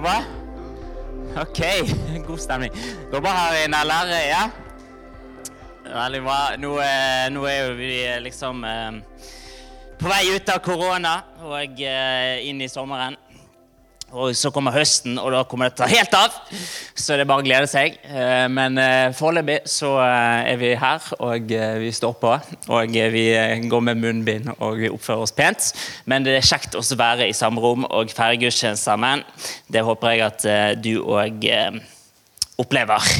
det bra? OK, god stemning. Går det bra her inne, eller? Ja? Veldig bra. Nå, eh, nå er vi eh, liksom eh, på vei ut av korona og inn i sommeren. Og så kommer høsten, og da kommer det til å ta helt av. Så det er bare å glede seg. Eh, Men eh, foreløpig så eh, er vi her, og vi står på. Og vi går med munnbind og vi oppfører oss pent. Men det er kjekt å være i samme rom og feire gudstjeneste sammen. Det håper jeg at du òg opplever.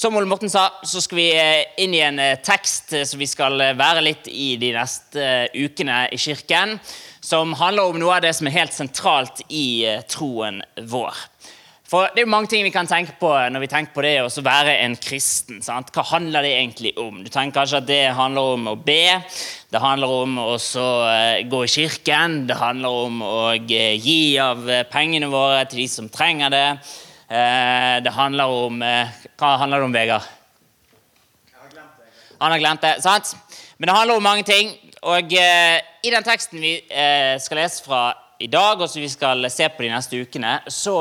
Som Ole Morten sa, så skal vi eh, inn i en eh, tekst eh, som vi skal være litt i de neste ukene i kirken, som handler om noe av det som er helt sentralt i troen vår. For Det er jo mange ting vi kan tenke på når vi tenker på det å være en kristen. sant? Hva handler det egentlig om? Du tenker kanskje at det handler om å be, det handler om å gå i kirken, det handler om å gi av pengene våre til de som trenger det. Eh, Det handler om eh, Hva handler det om, Vegard? Han har glemt det, sant? Men det handler om mange ting. Og eh, i den teksten vi skal lese fra i dag, og som vi skal se på de neste ukene, så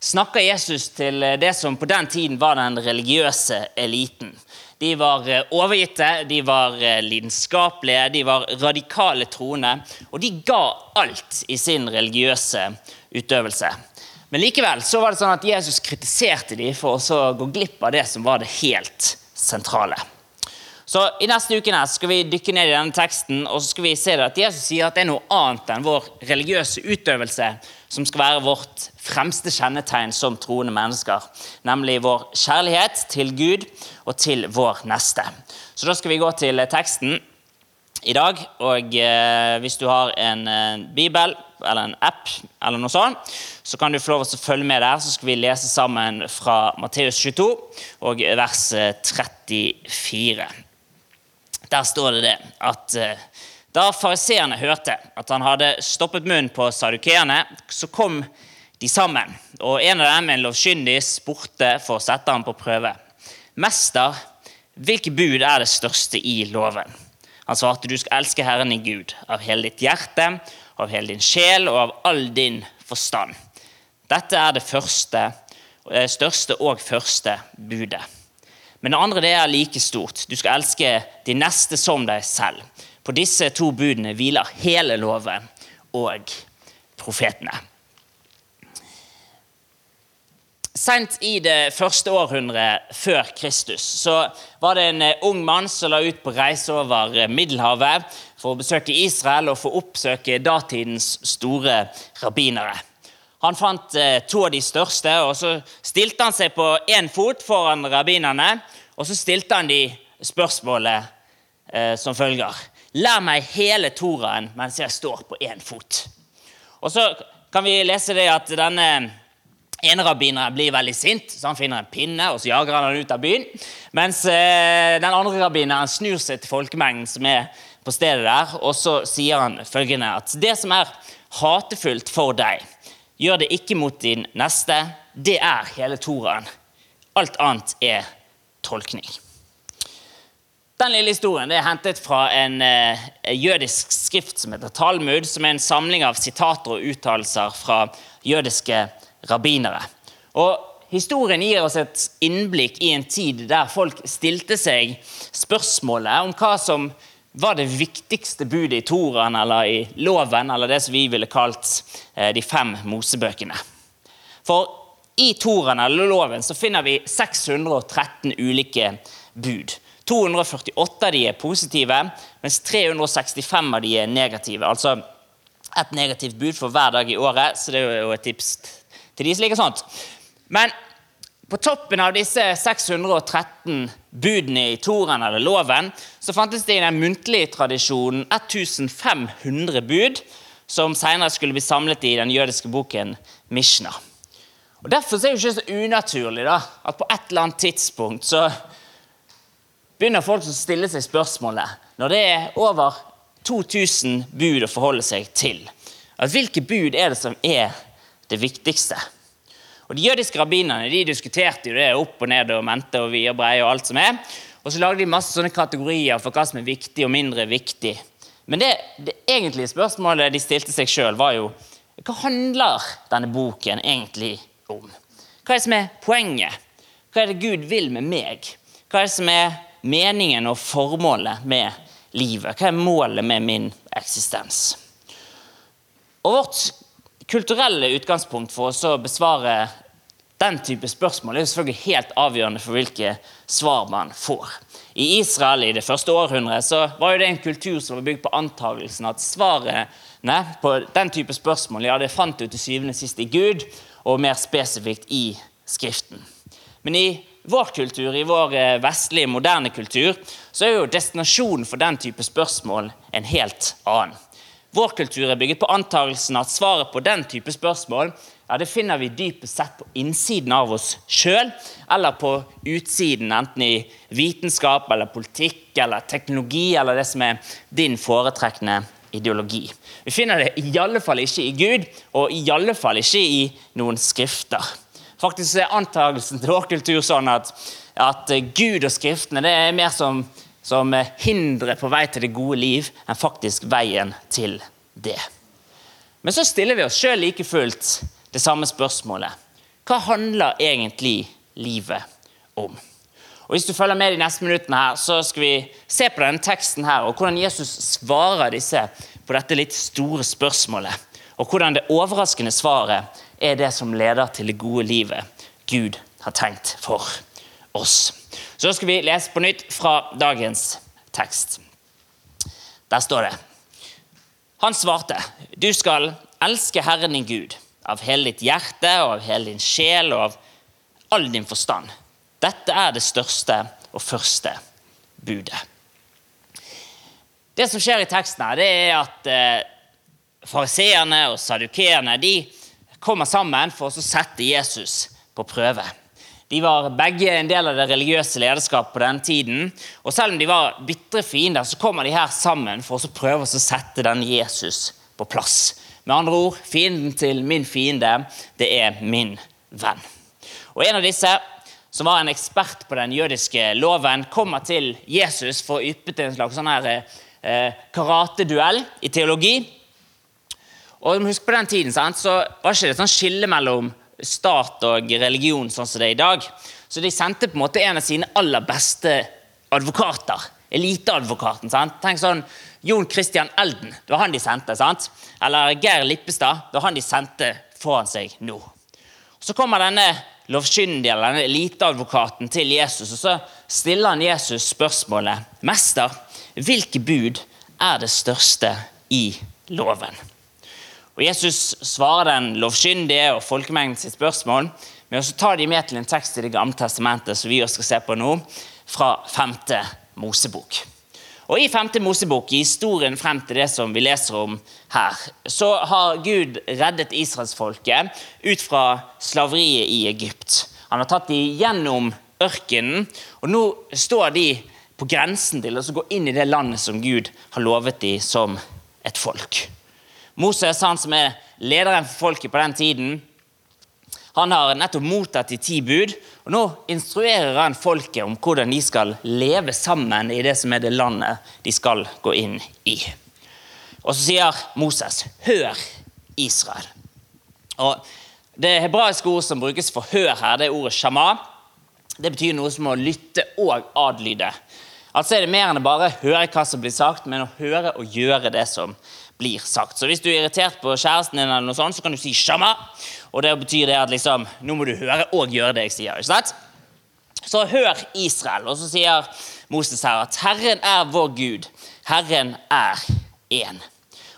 snakker Jesus til det som på den tiden var den religiøse eliten. De var overgitte, de var lidenskapelige, de var radikale troende, og de ga alt i sin religiøse utøvelse. Men likevel så var det sånn at Jesus kritiserte dem for å gå glipp av det som var det helt sentrale. Så I neste uke skal vi dykke ned i denne teksten og så skal vi se at Jesus sier at det er noe annet enn vår religiøse utøvelse som skal være vårt fremste kjennetegn som troende mennesker. Nemlig vår kjærlighet til Gud og til vår neste. Så Da skal vi gå til teksten i dag. Og eh, hvis du har en eh, bibel eller en app, eller noe sånt, så kan du få lov til å følge med der. Så skal vi lese sammen fra Matteus 22 og vers eh, 34. Der står det det at eh, da fariseerne hørte at han hadde stoppet munnen på sadukeerne, så kom de sammen. Og en av dem, en lovkyndig, spurte for å sette ham på prøve. Mester, hvilke bud er det største i loven? Han svarte, du skal elske Herren i Gud av hele ditt hjerte, av hele din sjel og av all din forstand. Dette er det første, eh, største og første budet. Men det andre det er like stort. Du skal elske de neste som deg selv. På disse to budene hviler hele loven og profetene. Sent i det første århundret før Kristus så var det en eh, ung mann som la ut på reise over eh, Middelhavet for å besøke Israel og for å oppsøke datidens store rabbinere. Han fant eh, to av de største, og så stilte han seg på én fot foran rabbinerne. Og så stilte han de spørsmålet eh, som følger. Lær meg hele Toraen mens jeg står på én fot. Og så kan vi lese det at denne ene rabbineren blir veldig sint, så han finner en pinne og så jager han den ut av byen. Mens eh, den andre rabbineren snur seg til folkemengden som er på stedet der, og så sier han følgende at det som er hatefullt for deg, gjør det ikke mot din neste. Det er hele Toraen. Alt annet er tolkning. Den lille historien er hentet fra en eh, jødisk skrift som heter Talmud, som er en samling av sitater og uttalelser fra jødiske rabbinere. Og Historien gir oss et innblikk i en tid der folk stilte seg spørsmålet om hva som var det viktigste budet i Toraen eller i loven, eller det som vi ville kalt eh, de fem Mosebøkene. For i Toraen eller loven så finner vi 613 ulike bud. 248 av de er positive, mens 365 av de er negative. Altså et negativt bud for hver dag i året, så det er jo et tips til de som liker sånt. Men på toppen av disse 613 budene i Toren eller loven, så fantes det i den muntlige tradisjonen 1500 bud, som senere skulle bli samlet i den jødiske boken Mishna. Og Derfor er det ikke så unaturlig da, at på et eller annet tidspunkt så begynner folk å stille seg spørsmålet, når det er over 2000 bud å forholde seg til, at hvilke bud er det som er det viktigste? Og De jødiske rabbinerne de diskuterte jo det opp og ned og mente og vide og breie og alt som er. Og så lagde de masse sånne kategorier for hva som er viktig og mindre viktig. Men det, det egentlige spørsmålet de stilte seg sjøl, var jo hva handler denne boken egentlig om? Hva er det som er poenget? Hva er det Gud vil med meg? Hva er det som er meningen og formålet med livet? Hva er målet med min eksistens? Og Vårt kulturelle utgangspunkt for å besvare den type spørsmål er selvfølgelig helt avgjørende for hvilke svar man får. I Israel i det første århundret så var det en kultur som var bygd på antagelsen at svarene på den type spørsmål ja, det fant du til syvende og sist i Gud, og mer spesifikt i Skriften. Men i vår kultur, i vår eh, vestlige, moderne kultur, så er jo destinasjonen for den type spørsmål en helt annen. Vår kultur er bygget på antagelsen at svaret på den type spørsmål ja, det finner vi dypest sett på innsiden av oss sjøl, eller på utsiden, enten i vitenskap eller politikk eller teknologi eller det som er din foretrekkende ideologi. Vi finner det i alle fall ikke i Gud, og i alle fall ikke i noen skrifter. Faktisk er antakelsen til vår kultur sånn at, at Gud og skriftene det er mer som, som hindrer på vei til det gode liv enn faktisk veien til det. Men så stiller vi oss sjøl like fullt det samme spørsmålet. Hva handler egentlig livet om? Og Hvis du følger med de neste minuttene, her, så skal vi se på denne teksten her, og hvordan Jesus svarer disse på dette litt store spørsmålet. Og hvordan det overraskende svaret er det som leder til det gode livet Gud har tenkt for oss. Så skal vi lese på nytt fra dagens tekst. Der står det Han svarte, du skal elske Herren din Gud av hele ditt hjerte og av hele din sjel og av all din forstand. Dette er det største og første budet. Det som skjer i teksten, her, det er at eh, fariseerne og sadukeerne kommer sammen for å sette Jesus på prøve. De var begge en del av det religiøse lederskapet på den tiden. Og selv om de var bitre fiender, så kommer de her sammen for å prøve å sette den Jesus på plass. Med andre ord, fienden til min fiende, det er min venn. Og En av disse, som var en ekspert på den jødiske loven, kommer til Jesus for å yppe til en slags sånn her, eh, karateduell i teologi. Og husk På den tiden sant, så var det ikke et sånn skille mellom stat og religion sånn som det er i dag. Så de sendte på en måte en av sine aller beste advokater. Eliteadvokaten. sant? Tenk sånn, Jon Christian Elden, det var han de sendte. sant? Eller Geir Lippestad, det var han de sendte foran seg nå. Så kommer denne lovkyndige eller denne eliteadvokaten til Jesus, og så stiller han Jesus spørsmålet Mester, hvilke bud er det største i loven? Og Jesus svarer den lovkyndige og folkemengden sitt spørsmål med å ta de med til en tekst i Det gamle testamentet som vi skal se på nå, fra 5. Mosebok. Og I 5. Mosebok, i historien frem til det som vi leser om her, så har Gud reddet israelsfolket ut fra slaveriet i Egypt. Han har tatt dem gjennom ørkenen, og nå står de på grensen til å gå inn i det landet som Gud har lovet dem som et folk. Moses, han som er lederen for folket på den tiden, han har nettopp mottatt de ti bud, og nå instruerer han folket om hvordan de skal leve sammen i det som er det landet de skal gå inn i. Og så sier Moses, 'Hør, Israel'. Og Det hebraiske ordet som brukes for 'hør' her, det er ordet 'shama'. Det betyr noe som å lytte og adlyde. Altså er det mer enn å bare høre hva som blir sagt, men å høre og gjøre det som blir sagt. Så Hvis du er irritert på kjæresten din, eller noe sånt, så kan du si 'shama'. Og Det betyr det at liksom, nå må du høre og gjøre det jeg sier. ikke sant? Så hør Israel. Og så sier Moses her at Herren er vår Gud. Herren er én.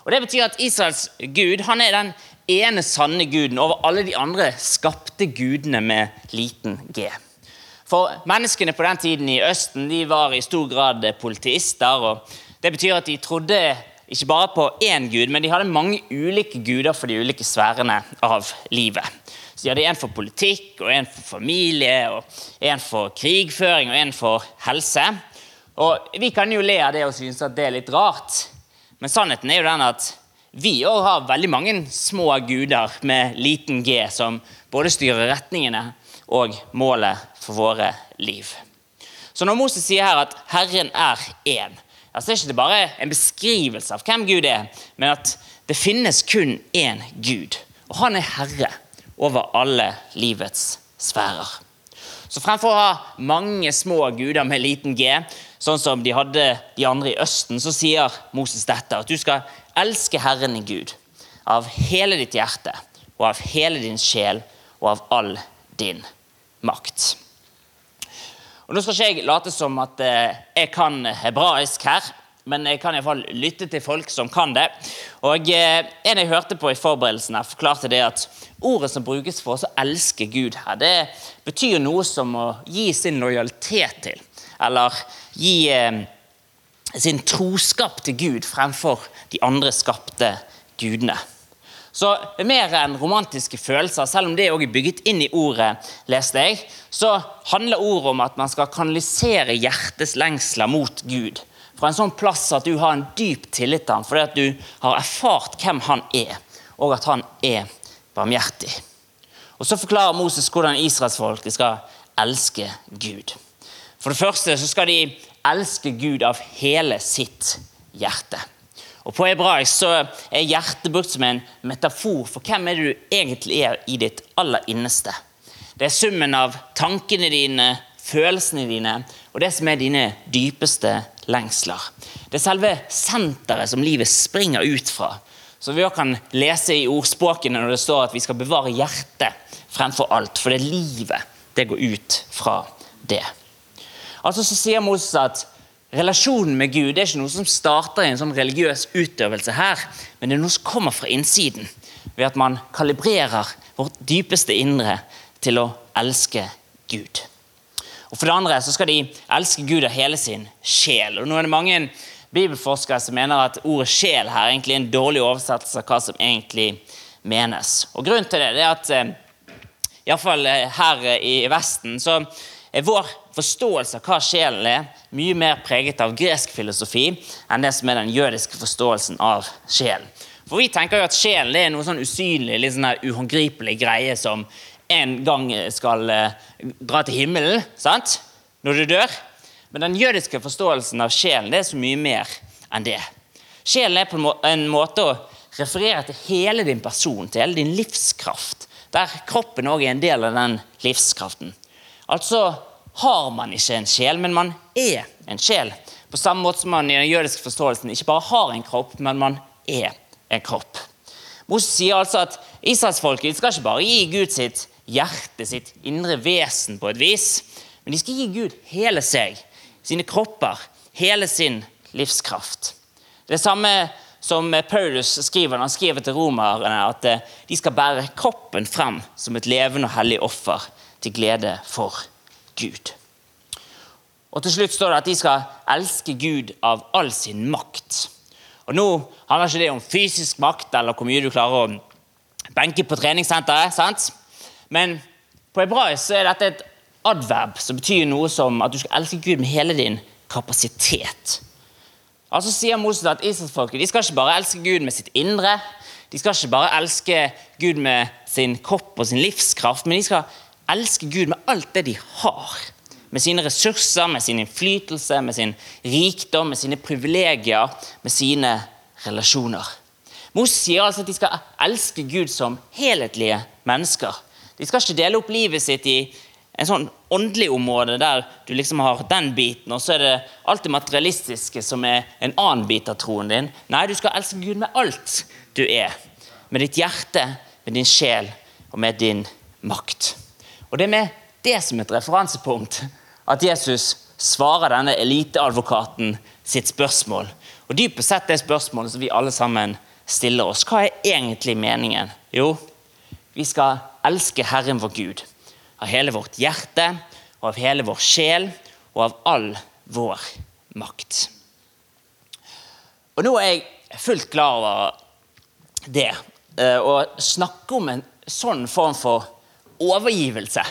Og Det betyr at Israels Gud han er den ene sanne guden over alle de andre skapte gudene med liten g. For Menneskene på den tiden i Østen de var i stor grad politister. og Det betyr at de trodde ikke bare på én gud, men de hadde mange ulike guder for de ulike sfærene av livet. Så De hadde en for politikk, og en for familie, og en for krigføring og en for helse. Og Vi kan jo le av det og synes at det er litt rart, men sannheten er jo den at vi òg har veldig mange små guder med liten g, som både styrer retningene og målet for våre liv. Så når Moses sier her at Herren er én, altså er ikke det bare en beskrivelse av hvem Gud er, men at det finnes kun én Gud. Og han er herre over alle livets sfærer. Så fremfor å ha mange små guder med liten g, sånn som de hadde de andre i Østen, så sier Moses dette, at du skal elske Herren i Gud av hele ditt hjerte og av hele din sjel og av all din makt. Og Nå skal ikke jeg late som at eh, jeg kan hebraisk her, men jeg kan iallfall lytte til folk som kan det. Og eh, En jeg hørte på i forberedelsen, her, forklarte det at ordet som brukes for å elske Gud her, det betyr noe som å gi sin lojalitet til. Eller gi eh, sin troskap til Gud fremfor de andre skapte gudene. Så mer enn romantiske følelser, selv om det også er bygget inn i ordet, leste jeg, så handler ordet om at man skal kanalisere hjertets lengsler mot Gud. Fra en sånn plass at du har en dyp tillit til ham, fordi at du har erfart hvem han er, og at han er barmhjertig. Og Så forklarer Moses hvordan israelsfolket skal elske Gud. For det første så skal de elske Gud av hele sitt hjerte. Og På hebraisk så er hjertet brukt som en metafor for hvem er du egentlig er i ditt aller innerste. Det er summen av tankene dine, følelsene dine og det som er dine dypeste lengsler. Det er selve senteret som livet springer ut fra. Så vi kan lese i ordspråkene når det står at vi skal bevare hjertet fremfor alt. For det er livet det går ut fra det. Altså så sier Moses at Relasjonen med Gud det er ikke noe som starter i en sånn religiøs utøvelse her, men det er noe som kommer fra innsiden. Ved at man kalibrerer vårt dypeste indre til å elske Gud. Og For det andre så skal de elske Gud av hele sin sjel. Og Nå er det mange bibelforskere som mener at ordet sjel her er en dårlig oversettelse av hva som egentlig menes. Og Grunnen til det er at eh, iallfall eh, her i Vesten så er vår forståelse av hva sjelen er, mye mer preget av gresk filosofi enn det som er den jødiske forståelsen av sjelen. For Vi tenker jo at sjelen er noe sånn usynlig, litt sånn uhåndgripelig greie som en gang skal eh, dra til himmelen sant? når du dør. Men den jødiske forståelsen av sjelen det er så mye mer enn det. Sjelen er på en måte å referere til hele din person, til hele din livskraft. Der kroppen òg er en del av den livskraften. Altså har man ikke en sjel, men man er en sjel. På samme måte som man i den jødiske forståelsen ikke bare har en kropp, men man er en kropp. Moses sier altså at israelsfolket skal ikke bare gi Gud sitt hjerte, sitt indre vesen på et vis, men de skal gi Gud hele seg, sine kropper, hele sin livskraft. Det samme som Paulus skriver når han skriver til romerne, at eh, de skal bære kroppen frem som et levende og hellig offer til glede for Gud. Og Til slutt står det at de skal elske Gud av all sin makt. Og Nå handler ikke det om fysisk makt eller hvor mye du klarer å benke på treningssenteret. sant? Men på hebraisk er dette et adverb som betyr noe som at du skal elske Gud med hele din kapasitet. Altså sier Moses at Israelsfolket skal ikke bare elske Gud med sitt indre, de skal ikke bare elske Gud med sin kropp og sin livskraft, men de skal elske Gud med alt det de har. Med sine ressurser, med sin innflytelse, med sin rikdom, med sine privilegier, med sine relasjoner. Moses sier altså at de skal elske Gud som helhetlige mennesker. De skal ikke dele opp livet sitt i en sånn åndelig område der du liksom har den biten, og så er det alt det materialistiske som er en annen bit av troen din. Nei, du skal elske Gud med alt du er. Med ditt hjerte, med din sjel og med din makt. Og Det er med det som et referansepunkt at Jesus svarer denne eliteadvokaten sitt spørsmål. Og Dypest sett det spørsmålet som vi alle sammen stiller oss. Hva er egentlig meningen? Jo, vi skal elske Herren vår Gud av hele vårt hjerte og av hele vår sjel og av all vår makt. Og Nå er jeg fullt klar over det. Eh, å snakke om en sånn form for overgivelse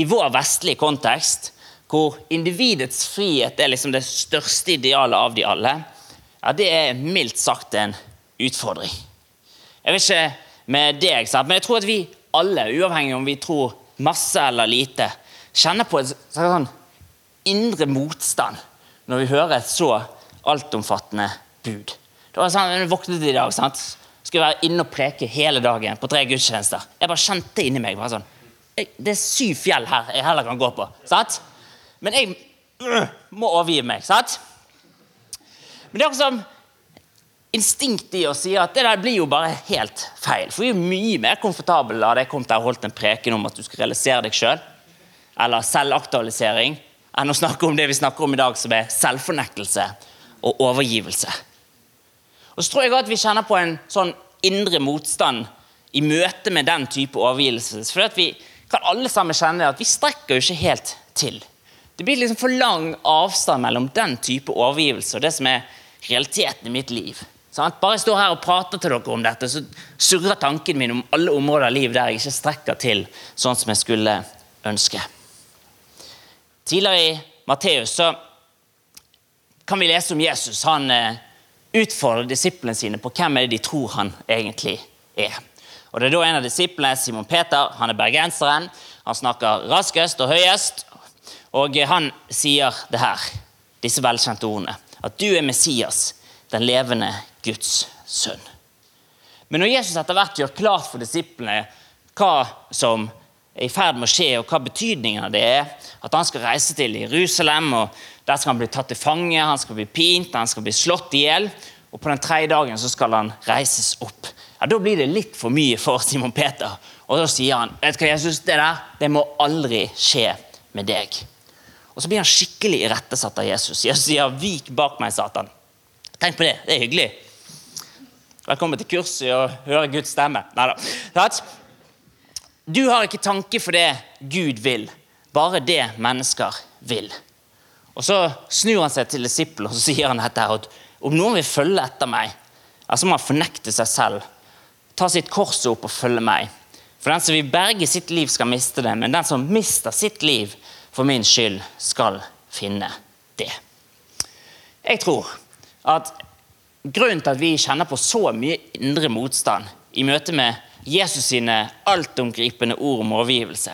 i vår vestlige kontekst, hvor individets frihet er liksom det største idealet av de alle, ja, det er mildt sagt en utfordring. Jeg vet ikke med deg, men jeg tror at vi alle, uavhengig om vi tror masse eller lite, kjenner på en sånn indre motstand når vi hører et så altomfattende bud. Det var sånn, jeg våknet i dag, sant? Skulle være inne og preke hele dagen på tre gudstjenester. Jeg bare kjente inni meg bare sånn, Det er syv fjell her jeg heller kan gå på. sant? Men jeg øh, må overgi meg. sant? Men det er også instinkt i å si at det der blir jo bare helt feil. For vi er mye mer komfortable hadde jeg kommet til å holdt en preken om at du skal realisere deg sjøl, eller selvaktualisering, enn å snakke om det vi snakker om i dag, som er selvfornektelse og overgivelse. Og så tror jeg at vi kjenner på en sånn indre motstand i møte med den type overgivelse. For vi kan alle sammen kjenne at vi strekker jo ikke helt til. Det blir liksom for lang avstand mellom den type overgivelse og det som er realiteten i mitt liv. Sant? Bare jeg står her og prater til dere om dette, så surrer tanken min om alle områder av livet der jeg ikke strekker til sånn som jeg skulle ønske. Tidligere i Matteus kan vi lese om Jesus. Han eh, utfordrer disiplene sine på hvem er det de tror han egentlig er. Og Det er da en av disiplene, Simon Peter, han er bergenseren. Han snakker raskest og høyest, og han sier det her, disse velkjente ordene. At du er Messias, den levende Guds sønn. Men når Jesus etter hvert gjør klart for disiplene hva som er i ferd med å skje, og hva betydningen av det er, at han skal reise til Jerusalem, og der skal han bli tatt til fange, han skal bli pint, han skal bli slått i hjel, og på den tredje dagen så skal han reises opp. Ja, Da blir det litt for mye for Simon Peter. Og da sier han vet du hva Jesus, det der det må aldri skje med deg. Og Så blir han skikkelig irettesatt av Jesus. Jesus sier 'vik bak meg, Satan'. Tenk på det. Det er hyggelig. Velkommen til kurset og høre Guds stemme. Neida. Du har ikke tanke for det Gud vil, bare det mennesker vil. Og Så snur han seg til disippelen og så sier han dette her, at om noen vil følge etter meg, altså må han fornekte seg selv, ta sitt kors opp og følge meg. For den som vil berge sitt liv, skal miste det, men den som mister sitt liv for min skyld, skal finne det. Jeg tror at grunnen til at vi kjenner på så mye indre motstand i møte med Jesus sine altomgripende ord om overgivelse,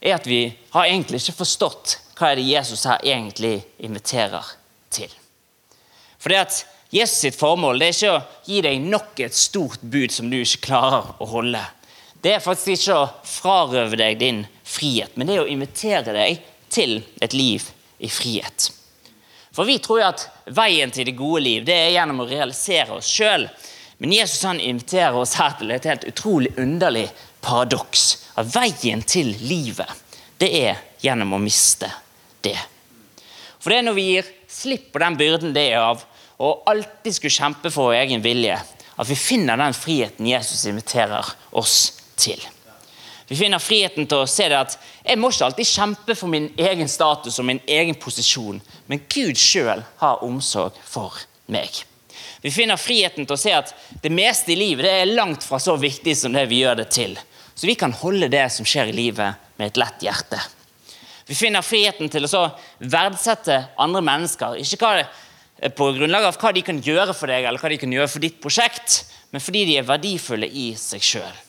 er at vi har egentlig ikke forstått hva er det Jesus her egentlig inviterer til. For det at Jesus sitt formål det er ikke å gi deg nok et stort bud som du ikke klarer å holde. Det er faktisk ikke å frarøve deg din frihet, men det er å invitere deg til et liv i frihet. For vi tror jo at veien til det gode liv det er gjennom å realisere oss sjøl. Men Jesus han inviterer oss her til et helt utrolig underlig paradoks. At veien til livet, det er gjennom å miste det. For det er når vi gir slipp på den byrden det er av å alltid skulle kjempe for vår egen vilje, at vi finner den friheten Jesus inviterer oss til. Vi finner friheten til å se det at jeg må ikke alltid kjempe for min egen status og min egen posisjon, men Gud sjøl har omsorg for meg. Vi finner friheten til å se at det meste i livet er langt fra så viktig som det vi gjør det til. Så vi kan holde det som skjer i livet, med et lett hjerte. Vi finner friheten til å verdsette andre mennesker. Ikke på grunnlag av hva de kan gjøre for deg eller hva de kan gjøre for ditt prosjekt, men fordi de er verdifulle i seg sjøl.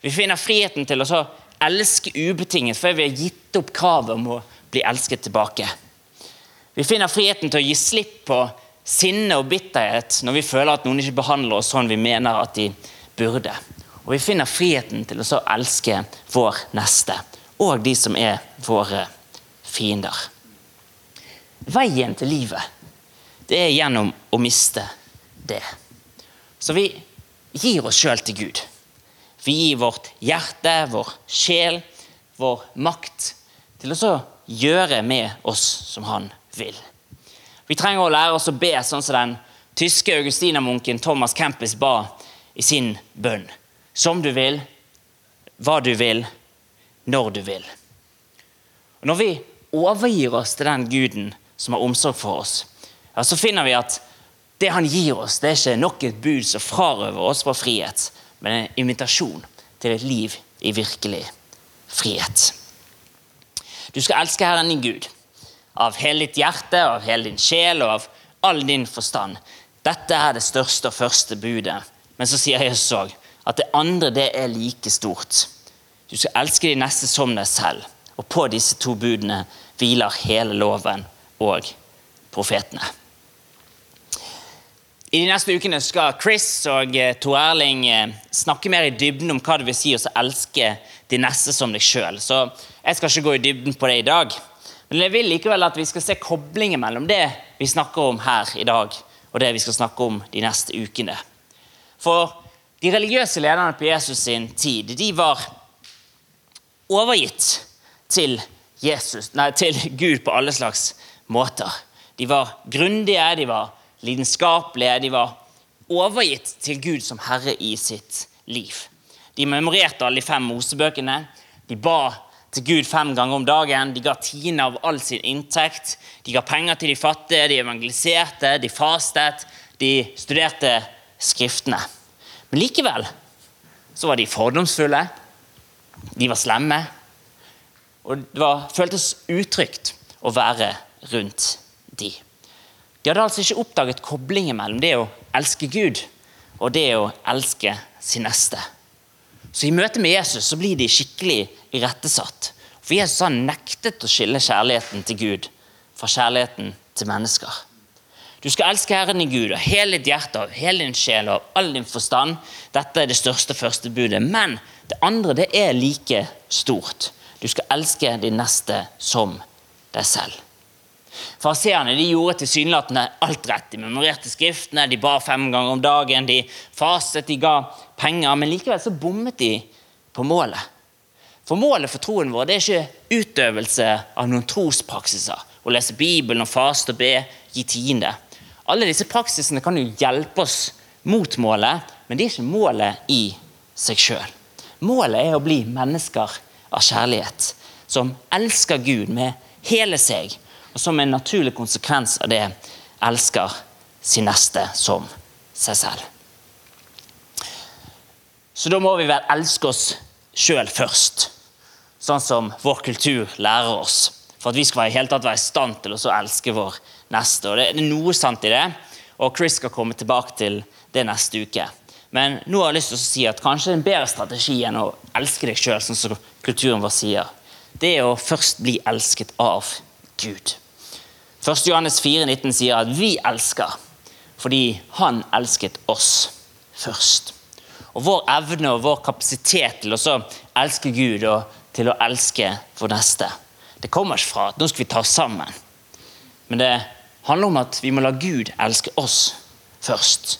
Vi finner friheten til å elske ubetinget før vi har gitt opp kravet om å bli elsket tilbake. Vi finner friheten til å gi slipp på sinne og bitterhet når vi føler at noen ikke behandler oss sånn vi mener at de burde. Og vi finner friheten til å elske vår neste og de som er våre fiender. Veien til livet, det er gjennom å miste det. Så vi gir oss sjøl til Gud. Vi gir vårt hjerte, vår sjel, vår makt til å gjøre med oss som han vil. Vi trenger å lære oss å be sånn som den tyske augustinermunken Thomas Campus ba i sin bønn. Som du vil, hva du vil, når du vil. Og når vi overgir oss til den guden som har omsorg for oss, ja, så finner vi at det han gir oss, det er ikke nok et bud som frarøver oss vår frihet, men en invitasjon til et liv i virkelig frihet. Du skal elske Herren din Gud av hele ditt hjerte, av hele din sjel og av all din forstand. Dette er det største og første budet. Men så sier Jesus òg at det andre det er like stort. Du skal elske de neste som deg selv. Og på disse to budene hviler hele loven og profetene. I de neste ukene skal Chris og eh, Tor Erling eh, snakke mer i dybden om hva det vil si å elske de neste som deg sjøl. Så jeg skal ikke gå i dybden på det i dag. Men jeg vil likevel at vi skal se koblingen mellom det vi snakker om her i dag, og det vi skal snakke om de neste ukene. For de religiøse lederne på Jesus sin tid de var overgitt til, Jesus, nei, til Gud på alle slags måter. De var grundige, de var lidenskapelige, de var overgitt til Gud som herre i sitt liv. De memorerte alle de fem Mosebøkene. De ba til Gud fem ganger om dagen. De ga tiende av all sin inntekt. De ga penger til de fattige, de evangeliserte, de fastet, de studerte Skriftene. Men likevel så var de fordomsfulle, de var slemme, og det var, føltes utrygt å være rundt de. De hadde altså ikke oppdaget koblingen mellom det å elske Gud og det å elske sin neste. Så i møte med Jesus så blir de skikkelig irettesatt. For Jesus har nektet å skille kjærligheten til Gud fra kjærligheten til mennesker. Du skal elske Herren i Gud av hele ditt hjerte, av hele din sjel og av all din forstand. Dette er det største første budet. Men det andre det er like stort. Du skal elske din neste som deg selv. Fariseerne de gjorde tilsynelatende alt rett. De memorerte skriftene, de ba fem ganger om dagen, de faset, de ga penger. Men likevel så bommet de på målet. For Målet for troen vår det er ikke utøvelse av noen trospraksiser. Å lese Bibelen og faste og be, gi tiende. Alle disse praksisene kan jo hjelpe oss mot målet, men det er ikke målet i seg sjøl. Målet er å bli mennesker av kjærlighet, som elsker Gud med hele seg, og som en naturlig konsekvens av det elsker sin neste som seg selv. Så da må vi vel elske oss sjøl først, sånn som vår kultur lærer oss. For at vi skal være, i hele tatt være i stand til å elske vår neste. Og Det er noe sant i det, og Chris skal komme tilbake til det neste uke. Men nå har jeg lyst til å si at kanskje en bedre strategi enn å elske deg sjøl, sånn som kulturen vår sier, det er å først bli elsket av Gud. 1. Johannes 4, 19 sier at vi elsker fordi Han elsket oss først. Og Vår evne og vår kapasitet til å elske Gud og til å elske vår neste, det kommer ikke fra at nå skal vi ta oss sammen. Men det handler om at vi må la Gud elske oss først.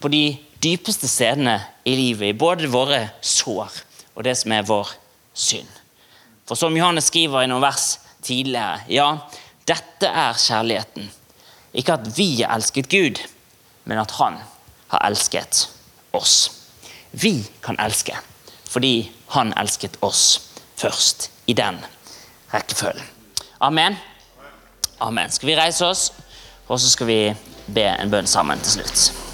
På de dypeste stedene i livet, i både våre sår og det som er vår synd. For som Johannes skriver i noen vers tidligere, ja, dette er kjærligheten. Ikke at vi har elsket Gud, men at Han har elsket oss. Vi kan elske fordi Han elsket oss først, i den rekkefølgen. Amen. Amen. Skal vi reise oss, og så skal vi be en bønn sammen til slutt.